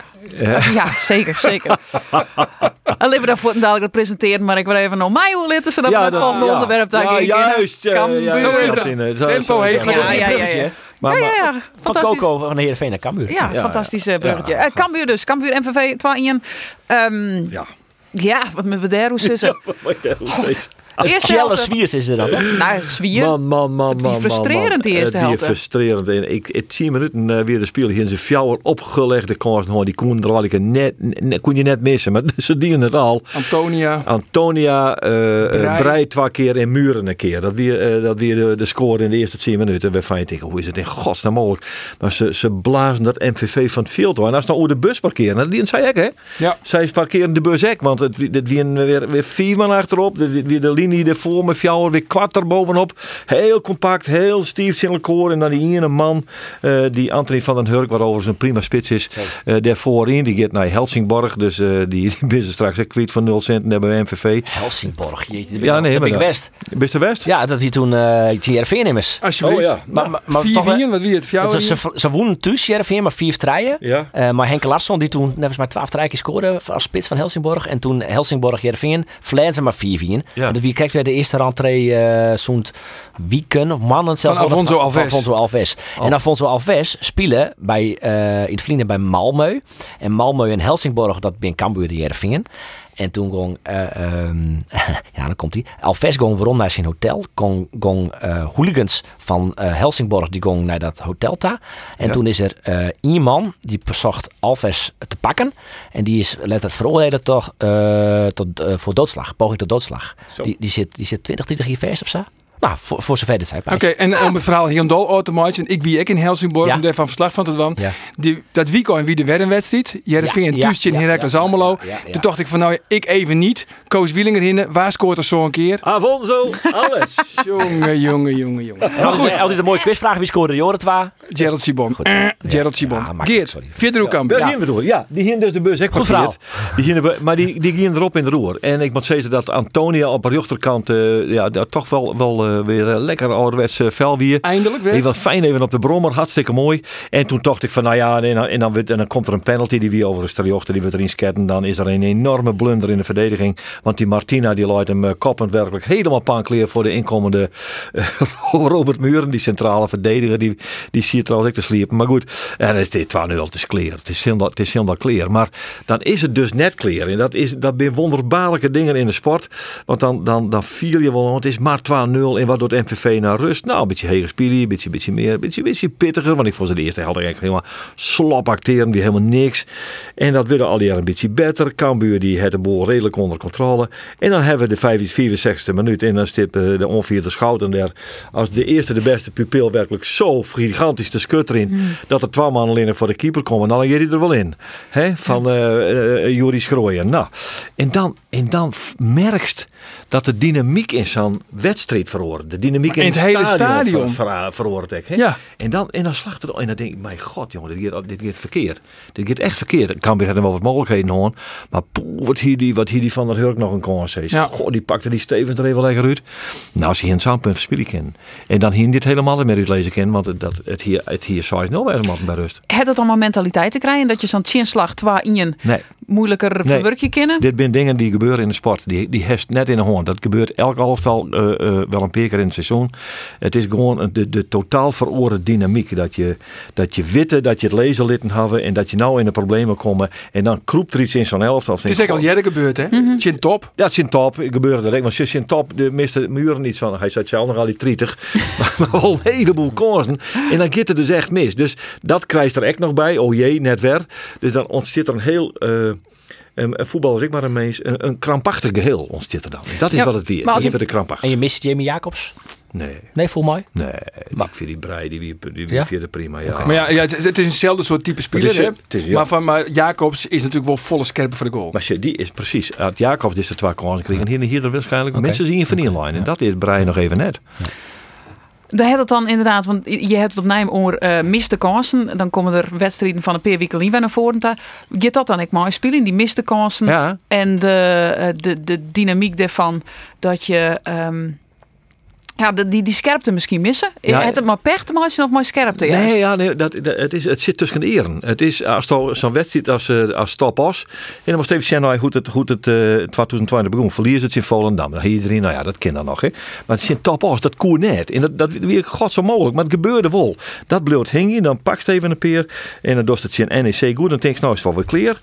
Speaker 1: Ja, zeker, zeker. En liever daarvoor dadelijk dat presenteren, maar ik wil even naar mij hoe litten ze dat met het volgende onderwerp daar
Speaker 4: ja, juist. eh,
Speaker 1: Cambuur.
Speaker 4: ja,
Speaker 2: is Tempo gewoon.
Speaker 1: Ja, ja, ja, ja.
Speaker 4: Maar,
Speaker 1: Ja, ja, ja.
Speaker 3: Van
Speaker 1: Fantastisch.
Speaker 3: Coco van de Heerenveen naar Cambuur.
Speaker 1: Ja, fantastisch eh, bruggetje. Eh, Cambuur dus. Cambuur MVV 2-1. Ehm
Speaker 4: Ja.
Speaker 1: ja, wat met we daar hoe zitten. Eerste
Speaker 3: Kjelle
Speaker 1: helft.
Speaker 3: Swiers is er dan, toch?
Speaker 1: Nou, zwier.
Speaker 4: Man, man, man,
Speaker 1: frustrerend
Speaker 4: man,
Speaker 1: die eerste helft,
Speaker 4: frustrerend. En ik, het 10 minuten eh, weer de speler hier in zijn fjouwer opgelegde kans. Nou, die kon er al ik net, net, kon je net missen. Maar ze dienen het al.
Speaker 2: Antonia.
Speaker 4: Antonia, eh
Speaker 2: Brei.
Speaker 4: Brei twee keer en Muren een keer. Dat weer, eh, dat weer de, de score in de eerste 10 minuten. Waarvan je denkt, hoe is het in godsnaam mogelijk? Maar ze, ze blazen dat MVV van het veld hoor. En als ze nou over de bus parkeren, nou, die zei ik hè.
Speaker 2: Ja.
Speaker 4: Zij parkeren de bus ook, want het, het weer, weer, weer vier man achterop. De, weer de linie ervoor met fjouwer, weer kwart er bovenop. Heel compact, heel stief in elkaar. En dan die ene man, eh, die Anthony van den Hurk, waarover een prima spits is, eh daarvoor in. Die gaat naar Helsingborg, dus eh, die, die is er straks ook kwijt van 0 cent naar bij MVV.
Speaker 3: Helsingborg, jeetje.
Speaker 4: Ja, nee, maar
Speaker 3: West.
Speaker 4: Bist de West?
Speaker 3: Ja, dat wie toen uh, Heerenveen immers.
Speaker 2: Alsjeblieft.
Speaker 4: Oh ja.
Speaker 3: Maar, maar, maar
Speaker 2: Vier
Speaker 3: toch,
Speaker 2: vier, wat wie het voor jou?
Speaker 3: ze, ze wonnen thuis, Heerenveen, maar vier strijen.
Speaker 4: Ja.
Speaker 3: Eh, maar Henk Larsson, die toen nevens maar 12 rijken scoorde als spits van Helsingborg. En toen Helsingborg, verleiden ze maar 4-4.
Speaker 4: Ja.
Speaker 3: En dat wie krijgt weer de eerste rentree eh zo'n weekend of maanden zelfs.
Speaker 2: Van
Speaker 3: wel
Speaker 2: Alfonso
Speaker 3: van, van
Speaker 2: Alves.
Speaker 3: Alfonso Alves. En Alfonso Alves spelen bij, eh, in het vrienden bij Malmö. En Malmö en Helsingborg, dat ben Cambuur de Heerenveen. En toen gong, eh, ehm, ja, dan komt hij. Alves gong waarom naar zijn hotel. Gong, gong eh, hooligans van eh, Helsingborg, die gong naar dat hotel daar. En toen is er iemand die verzocht Alves te pakken. En die is letterlijk veroordeeld toch, tot, voor doodslag, poging tot doodslag. Die, die, zit, die zit 20, 30 jaar vast of zo. Nou, voor, voor zover dit zijn.
Speaker 2: Oké, en om het verhaal hier dol automatisch. En ik wie ik in Helsingborg
Speaker 3: Ja.
Speaker 2: om daarvan verslag van te doen.
Speaker 3: Ja.
Speaker 2: Die, dat weekend wie de weddenwedstrijd. Jij
Speaker 3: Ja,
Speaker 2: in
Speaker 3: ja,
Speaker 2: Heracles Almelo. Toen dacht ik van nou, ik even niet. Koos Wielinger hinnen. Waar scoort er zo een keer?
Speaker 4: Afonso, alles.
Speaker 2: jongen, jongen, jongen, jongen.
Speaker 3: Nou goed, altijd een mooie quizvraag. Wie scoorde de Joren 2?
Speaker 2: Gerald Sibon.
Speaker 3: Goed.
Speaker 2: Eh, Gerald Sibon.
Speaker 3: Ja,
Speaker 2: Geert, Roekamp. Ja.
Speaker 4: we. Ja, die gingen dus de bus echt
Speaker 3: Goed
Speaker 4: parkeerd. Die bu- maar die, die gingen erop in de roer. En ik moet zeggen dat Antonia op de rechterkant eh, ja, dat toch wel, wel eh, weer lekker ouderwets uh, vel weer.
Speaker 2: Eindelijk weer.
Speaker 4: Die was fijn even op de brommer, hartstikke mooi. En toen dacht ik van, nou ja, en dan, en dan, wordt- en dan komt er een penalty die wie over de striochter, die wordt erin sketten. Dan is er een enorme blunder in de verdediging. Want die Martina, die laat hem eh, koppend werkelijk helemaal paankleer voor de inkomende eh, Robert Muren, die centrale verdediger. Die, die zie je trouwens ook te sliepen. Maar goed, en is dit 2-0, het is clear. Het is helemaal, het is clear. Maar dan is het dus net clear. En dat, is, dat zijn wonderbaarlijke dingen in de sport. Want dan, dan, dan viel je wel, want het is maar 2-0. En wat doet MVV naar rust? Nou, een beetje hege spelen, een beetje, beetje meer, een beetje, beetje pittiger. Want ik vond ze de eerste helft eigenlijk helemaal slap acteren, die helemaal niks. En dat willen al jaren een beetje beter. Cambuur die het de boel redelijk onder controle. En dan hebben we de 64e minuut en dan stip eh, de onvierde schouten daar. Als de eerste de beste pupil werkelijk zo gigantisch te skut erin. Dat er twee man alleen voor de keeper komen. Dan gaat hij er wel in. Hè? Van eh eh, Juri Schrooien. Nou, en dan, en dan merkst dat de dynamiek in zo'n wedstrijd verhoort. De dynamiek in,
Speaker 2: in het hele
Speaker 3: stadion.
Speaker 2: stadion.
Speaker 4: ver- ver- verhoort ik. Hè?
Speaker 2: Ja.
Speaker 4: En dan, en dan slacht het. En dan denk ik, mijn god jongen, dit gaat, dit gaat verkeerd. Dit gaat echt verkeerd. Cambuur had er wel wat mogelijkheden hoor. Maar poeh, wat hier die, wat hier die van der Hurk nog een kans heeft.
Speaker 2: Ja.
Speaker 4: Goh, die pakte die Stevens er even lekker uit. Nou, als hij een zandpunt verspillen kan. En dan hier dit helemaal meer uitlezen kan. Want het, dat, het hier, het hier 6-0 bij rust.
Speaker 1: Het het allemaal mentaliteit te krijgen dat je zo'n in je
Speaker 4: Nee.
Speaker 1: Moeilijker
Speaker 4: Nee.
Speaker 1: verwerken kennen?
Speaker 4: Dit zijn dingen die gebeuren in de sport. Die, die hest net in de hand. Dat gebeurt elk halftal eh, eh, wel een paar keer in het seizoen. Het is gewoon de, de totaal veroorde dynamiek. Dat je, dat je witte, dat je het lezen litten hebben en dat je nou in de problemen komt. En dan kroept er iets in zo'n elftal.
Speaker 2: Het is echt al jaren gebeurd, hè? Chin top.
Speaker 4: Ja, het is in top. Gebeurde dat. Want je in top, de miste muren niet van. Hij zei zelf nog al die 30. maar wel een heleboel kansen. En dan gaat het dus echt mis. Dus dat krijgt er echt nog bij. Oh jee, net weer. Dus dan ontstaat er een heel. eh een een voetbal is ik maar een mees, een, een krampachtig geheel ontstaat er dan. Dat is
Speaker 1: Ja,
Speaker 4: wat het weer.
Speaker 1: maar
Speaker 4: weer de krampachtig.
Speaker 3: En je mist Jamie Jacobs?
Speaker 4: Nee,
Speaker 3: Nee, voel mooi.
Speaker 4: nee. Maar ik vind die brei, die, die, die,
Speaker 3: Ja?
Speaker 4: vierde prima. Ja.
Speaker 2: Maar ja, ja het, het is eenzelfde soort type speler,
Speaker 4: Het is,
Speaker 2: hè?
Speaker 4: het is, ja.
Speaker 2: Maar van maar Jacobs is natuurlijk wel volle scherpe voor de goal.
Speaker 4: Maar shit, die is precies. Uit Jacobs is er twee kansen kregen. En hier, hier er waarschijnlijk mensen zien van die line. En dat is Brein nog even net.
Speaker 1: Daar hebt het dan inderdaad, want je hebt het op Nijmoor eh miste kansen. Dan komen er wedstrijden van een paar weken weer naar voren. Gaat dat dan ik mooi spelen, die miste kansen.
Speaker 4: Ja.
Speaker 1: En de, eh, de, de dynamiek daarvan dat je ehm, ja, die, die scherpte misschien missen.
Speaker 4: Ja,
Speaker 1: het het maar pech te maken of maar scherpte juist?
Speaker 4: Nee, ja, nee dat, dat, het, is, het zit tussen de eren. Het is als het zo'n wedstrijd als, eh, als top was. En dan was even zeggen, nou, goed het, goed het eh 2020 begon. Verlies het in Volendam. Dan iedereen, nou ja, dat kan dan nog. Hè. Maar het is in top als, dat koer net. En dat, dat weer god zo mogelijk. Maar het gebeurde wel. Dat bleef hingen. Dan pakt even een peer. En dan doet het zijn NEC goed. Dan denk je, nou is het wel weer clear.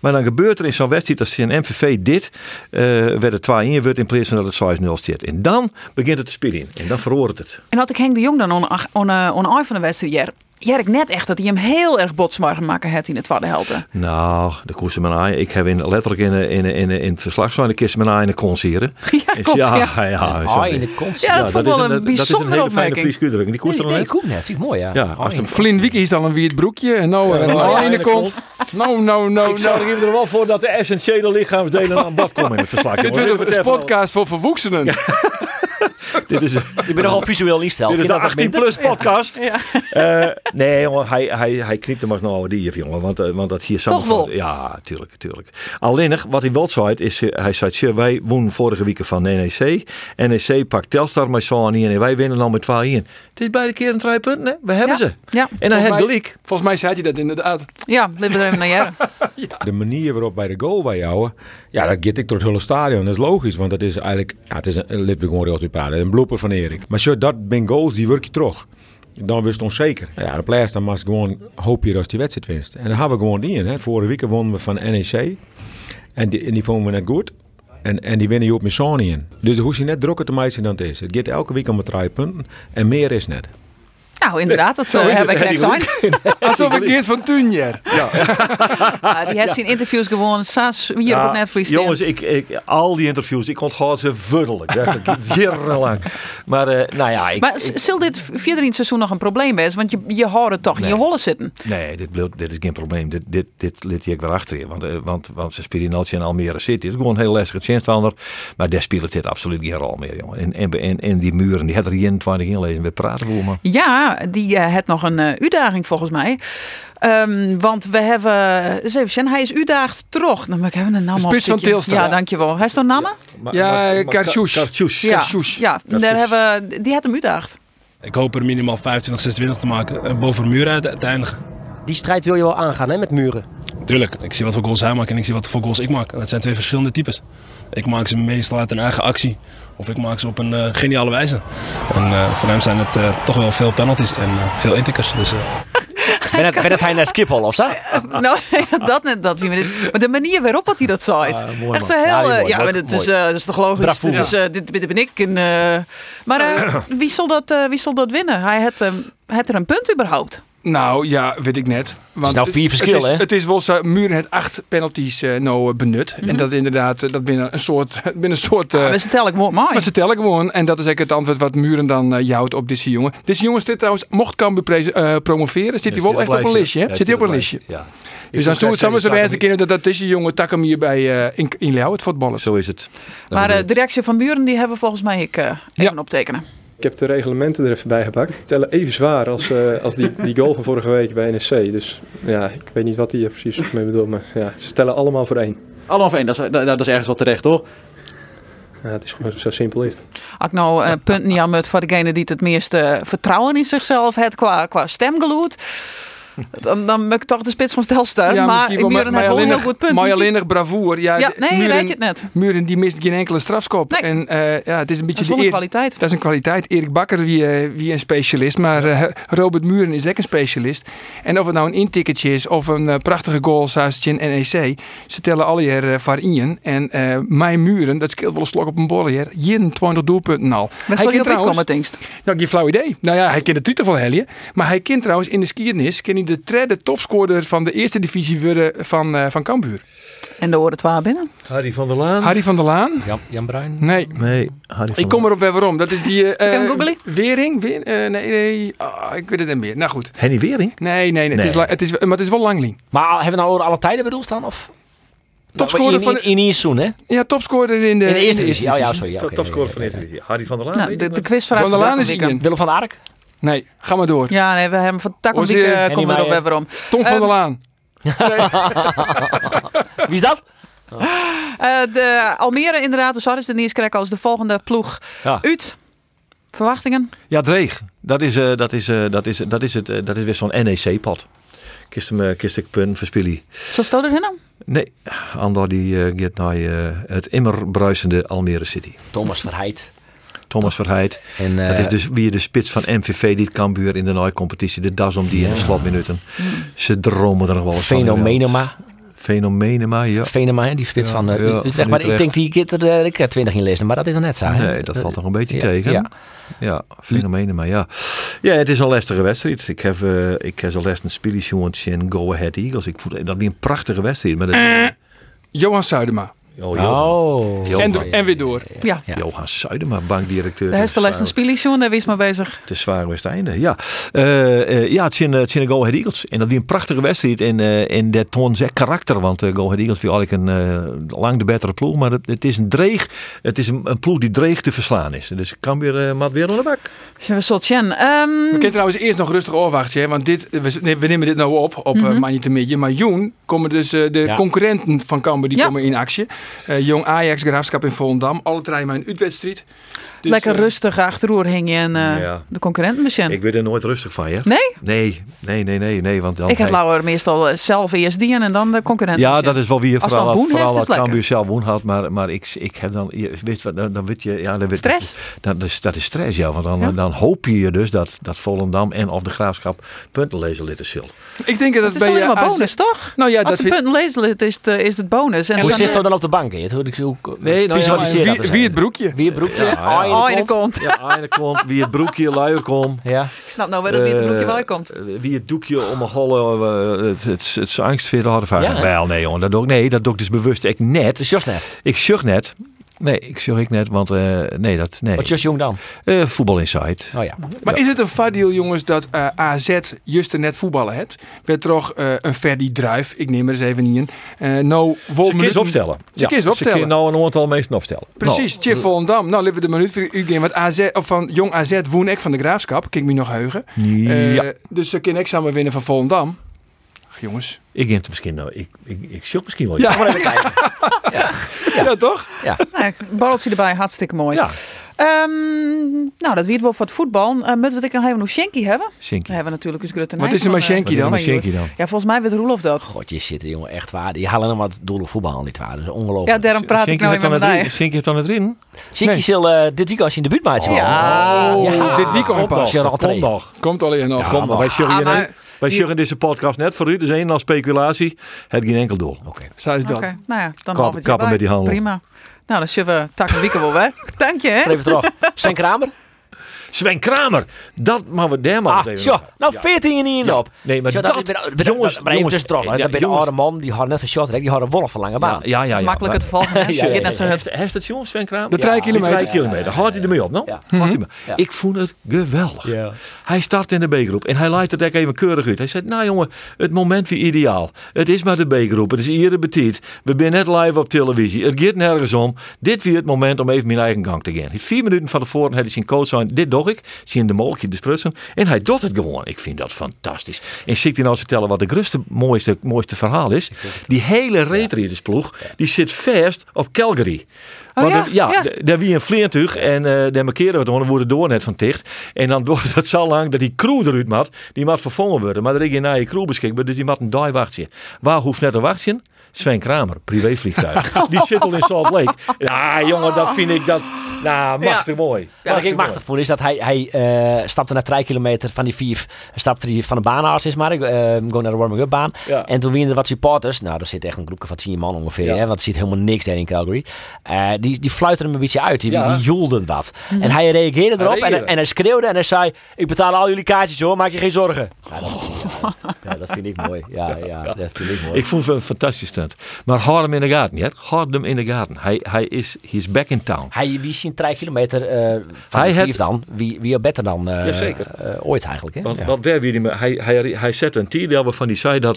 Speaker 4: Maar dan gebeurt er in zo'n wedstrijd als zijn MVV dit. eh werd het 2 in wordt in plaats van dat het 6-0 zit. En dan begint het te spelen. En dan verhoort het.
Speaker 1: En had ik Henk de Jong dan on, on, on eye van de wedstrijd. Jer, Jerk net echt dat hij hem heel erg botsmar maken had in de tweede helft.
Speaker 4: Nou, de koers mijn. Ik heb in, letterlijk in, in, in, in het verslag zo de kist mijn in de conseren.
Speaker 1: Ja, klopt, ja.
Speaker 4: ja, ja,
Speaker 3: in de.
Speaker 1: Ja, dat vond ik wel een
Speaker 4: dat is een hele fijne uitdrukking. Die koers er
Speaker 3: Nee, nee,
Speaker 4: net.
Speaker 3: net. Vind ik mooi, ja.
Speaker 4: Ja, als
Speaker 3: in
Speaker 4: de
Speaker 3: de
Speaker 2: Flynn Wiki is dan een wiet broekje en nou een
Speaker 4: Ja,
Speaker 2: in de
Speaker 4: in de
Speaker 2: kont. Nou, nou, nou,
Speaker 4: Ik zou
Speaker 2: nou.
Speaker 4: er even er wel voor dat de essentiële lichaamsdelen aan bod komen in het verslag.
Speaker 2: Dit wordt een podcast voor verwoeksenen.
Speaker 4: Dit is,
Speaker 3: Je bent nogal visueel ingesteld.
Speaker 4: dit is de
Speaker 3: dat wat
Speaker 4: 18
Speaker 3: minder?
Speaker 4: plus podcast. Eh, nee, jongen, hij, hij, hij knipt hem als nou oude dier, jongen. Want, eh, want dat hier
Speaker 1: Toch
Speaker 4: samen-
Speaker 1: wel?
Speaker 4: Ja, tuurlijk, tuurlijk. Alleen nog, wat hij wel zei, is, eh, hij zei, "Tje, wij wonnen vorige week van NEC. NEC pakt Telstar zo'n hier en wij winnen dan met 2 in. Het is beide keer een drie punten, hè? We hebben
Speaker 1: Ja,
Speaker 4: ze.
Speaker 1: ja.
Speaker 4: En dan
Speaker 2: Volgens
Speaker 4: heb
Speaker 2: mij-
Speaker 4: gelijk.
Speaker 2: Volgens mij zei hij dat inderdaad.
Speaker 1: Ja, we even naar Jer.
Speaker 7: De manier waarop wij de goal bij jou, ja, dat get ik door het hele stadion. Dat is logisch, want dat is eigenlijk, ja, het is een, gewoon praten, een blooper van Erik. Maar dat zijn goals die werk je terug. Dan wist onzeker. Ja, de plaats dan was gewoon hoop je dat die wedstrijd winst. En dan hebben we gewoon die in. Vorige week wonnen we van NEC. En die, die vonden we net goed. En, en die winnen je op met Sony in. Dus hoe je net drukker te maken dan het is. Het gaat elke week om drie punten. En meer is net.
Speaker 1: Nou, inderdaad, dat
Speaker 4: Zo
Speaker 1: eh,
Speaker 4: is
Speaker 1: heb
Speaker 4: het,
Speaker 1: ik net zijn.
Speaker 2: Alsof ik Geert van Tunjer.
Speaker 1: Ah, die had zijn interviews gewoon saas hier op
Speaker 4: Ja,
Speaker 1: het netvlies
Speaker 4: jongens, ik, ik, al die interviews, ik onthoud ze vuddelijk. Jarenlang. Maar, eh, nou ja, ik,
Speaker 1: Maar
Speaker 4: ik-
Speaker 1: zal dit verder in het seizoen nog een probleem zijn? Want je, je houdt het toch in je
Speaker 4: Nee.
Speaker 1: holle zitten.
Speaker 4: Nee, dit, dit is geen probleem. Dit, dit, dit liet ik weer achter je. Want, eh, want, want ze spelen in Almere City. Het is gewoon een heel lastige tegenstander. Maar daar speelt dit absoluut geen rol meer, jongen. En, en, en, en die muren, die had er 21 in lezen. We praten over, man.
Speaker 1: Ja, die eh het nog een eh, uitdaging volgens mij. Ehm, want we hebben... eens even hij is uitdaagd terug. Dan even een naam
Speaker 2: spits van. Tilstra.
Speaker 1: Ja, dankjewel. Hij is toch namen?
Speaker 2: Ja, Kartjoes.
Speaker 1: Ja, ja daar hebben, we- die had hem uitdaagd.
Speaker 8: Ik hoop er minimaal 25, 26 te maken en boven de muur uit te eindigen.
Speaker 9: Die strijd wil je wel aangaan hè, met muren.
Speaker 8: Tuurlijk, ik zie wat voor goals hij maakt en ik zie wat voor goals ik maak. En dat zijn twee verschillende types. Ik maak ze meestal uit een eigen actie of ik maak ze op een eh, geniale wijze. En eh, voor hem zijn het eh, toch wel veel penalties en eh, veel intikkers. Dus eh,
Speaker 3: Ben het, ben het hij naar Schiphol of zo?
Speaker 1: nou, dat net dat. wie me dit- Maar de manier waarop wat hij dat zei.
Speaker 4: Mooi,
Speaker 1: Echt zo heel...
Speaker 3: Ja, die mooi,
Speaker 1: Ja,
Speaker 3: mooi,
Speaker 1: maar dit is,
Speaker 3: mooi.
Speaker 1: eh, dat is toch logisch.
Speaker 3: Bravo.
Speaker 1: Dit, is, eh, dit, dit ben ik. En, eh, maar eh, wie, zal dat, eh, wie zal dat winnen? Hij had, had er een punt überhaupt.
Speaker 2: Nou ja, weet ik net. Want
Speaker 3: nou vier verschil,
Speaker 2: het is,
Speaker 3: hè?
Speaker 2: Het is wel zo, Muren het acht penalties eh, nou eh, benut. En dat inderdaad, eh, dat binnen een soort, binnen een soort eh,
Speaker 1: we zijn ik mooi.
Speaker 2: Maar ze tellen gewoon. En dat is eigenlijk het antwoord wat Muren dan eh jouwt op deze jongen. Deze jongen zit trouwens, mocht Cambuur eh, promoveren, zit hij wel echt op een listje. hè? Zit hij op een listje.
Speaker 4: Ja.
Speaker 2: Dus dan zou het samen zo wijzen kunnen dat dat deze jongen takken hier bij in, in Leeuw, het voetballen.
Speaker 4: Zo is het.
Speaker 1: Maar de reactie van Buren die hebben we volgens mij ik, even
Speaker 2: Ja.
Speaker 1: optekenen.
Speaker 10: Ik heb de reglementen er even bij gepakt. Die tellen even zwaar als, eh, als die, die goal van vorige week bij NSC. Dus ja, ik weet niet wat hij er precies mee bedoelt. Maar ja, ze tellen allemaal voor één.
Speaker 11: Allemaal voor één, dat is, dat, dat is ergens wat terecht, toch?
Speaker 10: Ja, het is gewoon zo simpel is het.
Speaker 1: Had ik nou eh punt niet aan met voor degene die het meeste vertrouwen in zichzelf heeft qua, qua stemgeloed. Dan, dan moet ik toch de spits van Stelstar. maar
Speaker 2: wel,
Speaker 1: Muren heeft wel een heel goed punt.
Speaker 2: Maar alleen bravoer. Ja,
Speaker 1: Ja, nee,
Speaker 2: Muren,
Speaker 1: weet je het net.
Speaker 2: Muren die mist geen enkele strafskop.
Speaker 1: Nee.
Speaker 2: En eh, ja, het is een beetje
Speaker 1: Dat is
Speaker 2: de
Speaker 1: kwaliteit.
Speaker 2: Dat is een kwaliteit. Erik Bakker wie, eh, wie een specialist. Maar eh, Robert Muren is ook een specialist. En of het nou een intikketje is of een prachtige goal zoals het in NEC. Ze tellen uh, voor Ian. En mijn Muren, dat scheelt wel een slok op een bol hier. 21 doelpunten al.
Speaker 1: Waar zal je op komen, denkst?
Speaker 2: nou, geen flauw idee. Nou ja, hij kent de titel van Helje. Maar hij kent trouwens in de skiernis hij de derde topscorer van de eerste divisie worden van, eh van Cambuur.
Speaker 1: En de oren twaalf binnen.
Speaker 4: Harry van der Laan?
Speaker 2: Harry van der Laan?
Speaker 3: Jan, Jan Bruin?
Speaker 2: Nee.
Speaker 4: Nee, Harry van
Speaker 2: Ik kom erop weer waarom. Dat is die...
Speaker 1: googlen?
Speaker 2: Wering? Weer, eh, nee, nee. Ah, ik weet het niet meer. Nou goed.
Speaker 4: Henny Wering?
Speaker 2: Nee, nee, nee. Het, is, het is, maar het is wel langling.
Speaker 3: Maar hebben we nou over alle tijden bedoeld staan? Of?
Speaker 2: Topscorer
Speaker 3: in,
Speaker 2: van
Speaker 3: in, seizoen, hè?
Speaker 2: Ja, topscorer in de,
Speaker 3: In de eerste divisie. Ja, ja,
Speaker 2: divisie.
Speaker 3: sorry. Ja,
Speaker 4: Topscorer van de
Speaker 3: ja.
Speaker 4: Eredivisie. Harry van der Laan?
Speaker 1: Nou,
Speaker 4: weet
Speaker 1: de,
Speaker 4: ik
Speaker 1: de quizvraag
Speaker 2: Van der Laan is.
Speaker 3: Willem van Ark?
Speaker 2: Nee, ga maar door.
Speaker 1: Ja, nee, we hebben van uh,
Speaker 3: Henny
Speaker 1: komen we erop
Speaker 3: Meijer.
Speaker 1: weer waarom.
Speaker 2: Tom van
Speaker 1: Ehm,
Speaker 2: der Laan.
Speaker 3: Wie is dat?
Speaker 1: Eh, de Almere inderdaad, dus dat is de Nieuwskerk als de volgende ploeg.
Speaker 4: Ja.
Speaker 1: Uit. Verwachtingen?
Speaker 4: Ja, Dreeg. Dat is, eh, dat is, eh, dat is, dat is, het, eh, dat is weer zo'n NEC-pad. Kist hem, eh, kist ik punt verspillen.
Speaker 1: Zal het erin dan?
Speaker 4: Nee, Andor die eh, gaat naar eh, het immer bruisende Almere City.
Speaker 3: Thomas Verheid.
Speaker 4: Thomas Verheid.
Speaker 3: En,
Speaker 4: dat
Speaker 3: eh,
Speaker 4: is dus wie de spits van MVV die Cambuur in de nieuwe competitie. De das om die in de slotminuten. Ze dromen er nog wel eens van.
Speaker 3: Fenomenema.
Speaker 4: Fenomenema, ja.
Speaker 3: Hè, die spits
Speaker 4: Ja,
Speaker 3: van uh,
Speaker 4: ja,
Speaker 3: Utrecht.
Speaker 4: van
Speaker 3: Maar ik denk die keer er eh, ik heb 20 in lezen, maar dat is nog net zo.
Speaker 4: Nee, dat valt nog een beetje
Speaker 3: ja,
Speaker 4: tegen.
Speaker 3: Ja.
Speaker 4: Ja, fenomenen, maar ja. Ja, het is een lastige wedstrijd. Ik heb, eh, ik heb zo les een spelletjes in Go Ahead Eagles. Ik voel, dat is een prachtige wedstrijd. Maar dat,
Speaker 2: Johan Suidema.
Speaker 4: Oh, Johan.
Speaker 3: Oh.
Speaker 4: Johan.
Speaker 2: En, weer door.
Speaker 1: Ja.
Speaker 3: Ja.
Speaker 4: Johan Suidema, bankdirecteur.
Speaker 1: De Hester les een spielisjoen, daar wees maar bezig.
Speaker 4: Het is zwaar Westeinde, ja. Eh, eh, ja, het zijn, het zijn de Go Ahead Eagles. En dat is een prachtige wedstrijd. En, eh en dat toont zijn karakter. Want uh, Go Ahead Eagles is eigenlijk een eh, lang de betere ploeg. Maar het, het is een dreig. Het is een, een ploeg die dreig te verslaan is. Dus ik kan weer, uh, mat weer aan de bak.
Speaker 1: Ja, we het zien. Ehm,
Speaker 2: We kunnen trouwens eerst nog rustig afwachten. hè, Want dit, we, nee, we nemen dit nou op op mm -hmm. Maar Joen komen dus uh, de
Speaker 3: Ja.
Speaker 2: concurrenten van Cambuur die
Speaker 1: Ja.
Speaker 2: komen in actie. Uh, Jong Ajax, Graafschap in Volendam. Alle drie maar een uitwedstrijd. Dus,
Speaker 1: Lekker
Speaker 2: eh,
Speaker 1: rustig achteroer hing je en eh,
Speaker 4: Ja.
Speaker 1: de concurrenten misschien.
Speaker 4: Ik werd er nooit rustig van, ja.
Speaker 1: Nee?
Speaker 4: Nee, nee, nee, nee. nee want dan
Speaker 1: Ik heb Lauwer meestal eh, zelf eerst die en dan de concurrenten.
Speaker 4: Ja,
Speaker 1: misschien.
Speaker 4: dat is wel wie je
Speaker 1: Als
Speaker 4: vooral,
Speaker 1: is,
Speaker 4: vooral
Speaker 1: is het
Speaker 4: Cambuur zelf woen had. Maar, maar ik, ik heb dan, je weet wat, dan, dan weet je, ja, dan weet,
Speaker 1: Stress?
Speaker 4: Dat, dat, is, dat is stress, ja. Want dan,
Speaker 1: Ja.
Speaker 4: dan hoop je dus dat, dat Volendam en of de Graafschap punten lezen litten zullen.
Speaker 2: Ik denk dat het,
Speaker 1: Het is
Speaker 2: bij
Speaker 1: alleen
Speaker 2: eh,
Speaker 1: maar bonus, toch?
Speaker 2: Nou ja,
Speaker 1: Als
Speaker 2: dat
Speaker 1: het
Speaker 2: vind-
Speaker 1: punten lezen is het, eh, is het bonus. En
Speaker 3: Hoe zit het dan op de bank in. Hoe, hoe,
Speaker 4: Nee, nou ja,
Speaker 2: wie, wie het broekje?
Speaker 3: Wie het broekje?
Speaker 4: Ja, ja.
Speaker 3: In
Speaker 1: Oh,
Speaker 3: de
Speaker 1: in de
Speaker 3: kont.
Speaker 1: kont.
Speaker 4: Ja, einde komt, wie het broekje luier komt.
Speaker 3: Ja.
Speaker 1: Ik snap nou wel dat wie het broekje
Speaker 4: Eh,
Speaker 1: wel komt.
Speaker 4: eh, Wie het doekje om een holle, eh, het, het, het, angstveer hadden
Speaker 3: hè?
Speaker 4: Wel, nee jongen, dat doe ik, nee, dat doe ik dus bewust ik net.
Speaker 3: Just net.
Speaker 4: Ik zucht net. Nee, ik zucht ik net, want eh, nee, dat, nee.
Speaker 3: Wat just jong dan?
Speaker 4: Eh, voetbal Insight.
Speaker 3: Oh ja.
Speaker 2: Maar is het een vaardeal, jongens, dat eh, AZ juist er net voetballen het? Werd toch eh, een Ferdi Druif, ik neem er eens even niet in. Eh nou,
Speaker 4: Ze kies opstellen.
Speaker 2: Ze kies opstellen.
Speaker 4: Ze kunnen nou een aantal mensen opstellen.
Speaker 2: Precies,
Speaker 4: Nou,
Speaker 2: Chip Volendam. Nou, leven we de minuut voor u gaan. Want AZ, of van jong AZ woon ik van de Graafschap. Kijk me nog heugen. Eh,
Speaker 4: ja.
Speaker 2: Dus ze kunnen ik samen winnen van Volendam. Ach, jongens.
Speaker 4: Ik denk het misschien nou. Ik, ik, ik misschien wel.
Speaker 2: Ja.
Speaker 3: Maar even kijken.
Speaker 2: Ja, toch?
Speaker 3: Ja.
Speaker 1: Nou, borreltje erbij, hartstikke mooi.
Speaker 4: Ja.
Speaker 1: Ehm, nou, dat weet wel voor het voetbal. Uh, moeten we het nog even een Schenky hebben?
Speaker 4: Schenky.
Speaker 1: We hebben natuurlijk eens Grutte
Speaker 2: Wat is een Schenky dan?
Speaker 4: Wat is een Schenky dan?
Speaker 1: Ja, volgens mij weet Roelof dat.
Speaker 3: God, je zit er jongen echt waar. Die halen nog wat doelen voetbal niet waar. Dat is ongelooflijk.
Speaker 1: Ja, daarom praat ik
Speaker 4: Schenky
Speaker 1: nou even
Speaker 4: dan
Speaker 1: met
Speaker 4: het
Speaker 1: mij.
Speaker 4: Schenky heeft dan het erin.
Speaker 3: Zinky
Speaker 2: Nee.
Speaker 3: zal eh, dit weekend als je in de buurtmaatje
Speaker 1: Ja.
Speaker 2: Oh,
Speaker 3: Ja.
Speaker 2: dit weekend
Speaker 4: Komt
Speaker 2: pas.
Speaker 4: nog.
Speaker 3: Gerard
Speaker 4: Komt
Speaker 3: Trey.
Speaker 4: nog.
Speaker 2: Komt alleen nog.
Speaker 4: Kom nog. Wij zeggen deze podcast net voor u. Dus één als speculatie. Het geen enkel doel.
Speaker 3: Oké.
Speaker 2: Zo is dat.
Speaker 1: Nou ja, dan
Speaker 4: Kap- kappen met die handel.
Speaker 1: Prima. Nou, dan zullen we takken weekend wel weg. Dank je, hè?
Speaker 3: Schrijf het erop. Sven Kramer?
Speaker 4: Sven Kramer. Dat maar we daar maar
Speaker 3: Ah,
Speaker 4: even.
Speaker 3: Nou,
Speaker 4: Ja.
Speaker 3: 14 in niet op.
Speaker 4: Nee, maar dat-
Speaker 3: de- de-
Speaker 4: jongens,
Speaker 3: maar even
Speaker 4: jongens, ja,
Speaker 3: Dat de
Speaker 4: jongens.
Speaker 3: oude man, die had net een shot, die had een wolf van lange baan.
Speaker 4: Ja, ja, ja.
Speaker 1: Dat is
Speaker 4: ja.
Speaker 1: makkelijker te volgen. hè?
Speaker 3: Ja,
Speaker 1: Je net zo het.
Speaker 4: het jongens, Sven Kramer?
Speaker 2: De drie
Speaker 4: Die
Speaker 2: kilometer.
Speaker 4: drie kilometer. Houdt hij ermee op, nou? Ik vond het geweldig.
Speaker 3: Ja.
Speaker 4: Hij start in de B-groep en hij leidt het ook even keurig uit. Hij zei, nou jongen, het moment weer ideaal. Het is maar de B-groep, het is iedere betiet. We zijn net live op televisie. Het gaat nergens om. Dit weer het moment om even mijn eigen gang te gaan. Vier minuten van tevoren had hij zijn coach zijn, dit ik. Zien de mogelijkheid besprutsen. En hij doet het gewoon. Ik vind dat fantastisch. En zie ik je nou vertellen wat de grootste, mooiste, mooiste verhaal is. Die hele reetriedersploeg, die zit vast op Calgary.
Speaker 1: Oh ja?
Speaker 4: ja, daar wie een vleertuig en eh daar markeren we het dan, het door net van ticht. En dan wordt het zo lang dat die crew eruit moet, die moet vervangen worden. Maar er is geen eigen crew beschikbaar, dus die moet een dag wachten. Waar hoeft net te wachten? Sven Kramer, privévliegtuig. die zit al in Salt Lake. Ja, jongen, dat vind ik dat, nou, machtig mooi.
Speaker 3: Wat ik machtig vond is dat hij, hij eh, stapte na drie kilometer van die vier, stapte hij van de baan af, is maar, ik, gewoon naar de warming-up baan.
Speaker 4: Ja.
Speaker 3: En toen winnen er wat supporters, nou, er zit echt een groepje van 10 man ongeveer, hè, want er zit helemaal niks daar in Calgary. Eh, die, die fluiten hem een beetje uit, die,
Speaker 4: Ja.
Speaker 3: die joelden wat. En hij reageerde erop en,
Speaker 4: reageerde.
Speaker 3: en hij schreeuwde en hij zei, ik betaal al jullie kaartjes hoor, maak je geen zorgen. Ja, dat, ja, dat vind ik mooi. Ja, ja, dat vind ik mooi.
Speaker 4: Ik vond het een fantastisch stunt. Maar houd hem in de gaten, ja? Houd hem in de gaten. Hij, hij is, he is back in town.
Speaker 3: Hij, wie zien drie kilometer eh van
Speaker 4: Hij
Speaker 3: de
Speaker 4: had-
Speaker 3: vier dan? Wie, wie beter dan eh,
Speaker 4: Jazeker.
Speaker 3: eh, ooit eigenlijk? Hè?
Speaker 4: Want,
Speaker 3: Ja.
Speaker 4: want waar wie die, hij, hij, hij zette een tierdeel waarvan hij zei dat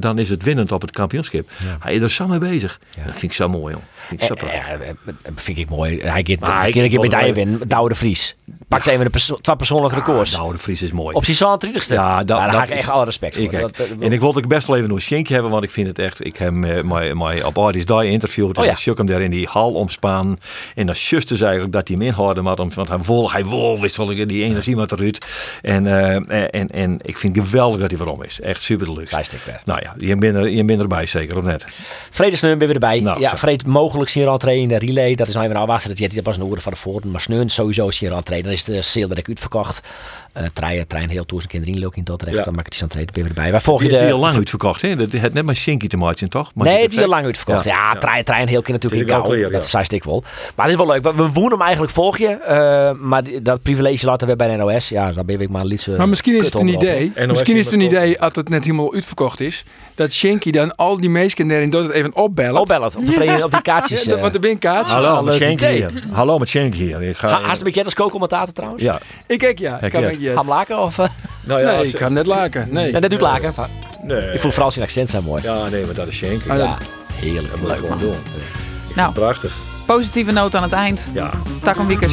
Speaker 4: dan is het winnend op het kampioenschap. Hij is er zo mee bezig. Dat vind ik zo mooi, joh. Vind ik zo
Speaker 3: Eh, eh, eh, eh, vind ik mooi. Hij gaat een keer een
Speaker 4: wel
Speaker 3: winnen. Douwe de Vries. Pakt even de perso twee persoonlijke records.
Speaker 4: Nou, de Vries is mooi.
Speaker 3: Op zijn 32ste.
Speaker 4: Ja,
Speaker 3: daar heb ik echt alle respect voor.
Speaker 4: Ik,
Speaker 3: Dat- dat-
Speaker 4: en ik wilde ook best wel even een Schinkje hebben, want ik vind het echt. Ik heb hem mij- op Audis Die interviewd.
Speaker 3: Oh
Speaker 4: en
Speaker 3: ja.
Speaker 4: ik hem daar in die hal omspaan. En dan juist eigenlijk dat hij hem inhouden, maar want hij vol, hij vol, wist wel die energie met eruit. En, eh, en, en ik vind het geweldig dat hij waarom is. Echt super
Speaker 3: weg.
Speaker 4: Nou ja, je bent, er, je bent erbij zeker, of net?
Speaker 3: Vrede Sneun ben weer erbij.
Speaker 4: Nou,
Speaker 3: ja,
Speaker 4: zo.
Speaker 3: Vrede mogelijk zien rentree in de relay. Dat is nou even afwassen. Dat dat was een oren van de voren. Maar Sneun sowieso zien rentree. Dan is de sale direct uitverkocht. Uh, trein, trein heel toe. Zijn kinderen inlopen in Dordrecht.
Speaker 4: Ja.
Speaker 3: Dan maak ik die rentree ben weer erbij. Wij volgen
Speaker 4: Die,
Speaker 3: de...
Speaker 4: die al lang uitverkocht, hè? Dat had net maar Shinky te maken, toch? Maar
Speaker 3: nee, die al lang uitverkocht. Ja,
Speaker 4: Ja,
Speaker 3: trein, trein heel keer natuurlijk in kou. Dat zei ik wel. Maar het is wel leuk. We, we wonen hem eigenlijk volg je. eh, maar dat privilege laten we bij de NOS. Ja, daar ben ik maar een liedje.
Speaker 2: Maar misschien is het een idee.
Speaker 4: En
Speaker 2: Misschien is het een idee, als het net helemaal uitverkocht is, dat Shinky dan al die meisjes daarin door het even opbellen.
Speaker 3: Opbellen. Op, de op die kaartjes.
Speaker 2: Ja,
Speaker 3: eh.
Speaker 2: want er ben kaartjes.
Speaker 4: Hallo, met Shinky hier. Hallo, met Shinky hier. Ik ga,
Speaker 3: Ha, Haast een als co-commentator trouwens?
Speaker 4: Ja.
Speaker 2: Ik kijk ja. ik je.
Speaker 3: Ham laken of... eh?
Speaker 4: Nou ja,
Speaker 2: Nee,
Speaker 4: als-
Speaker 2: ik ga hem net laken. Nee.
Speaker 3: Nee, dat doet laken.
Speaker 4: nee.
Speaker 3: Ik voel vooral zijn accent zijn mooi.
Speaker 4: Ja, nee, maar dat is Shinky.
Speaker 2: Ah,
Speaker 3: Ja, heerlijk.
Speaker 4: Dat moet ik gewoon doen.
Speaker 1: Nou,
Speaker 4: Prachtig.
Speaker 1: positieve noot aan het eind.
Speaker 4: Ja.
Speaker 1: Tak een weekend.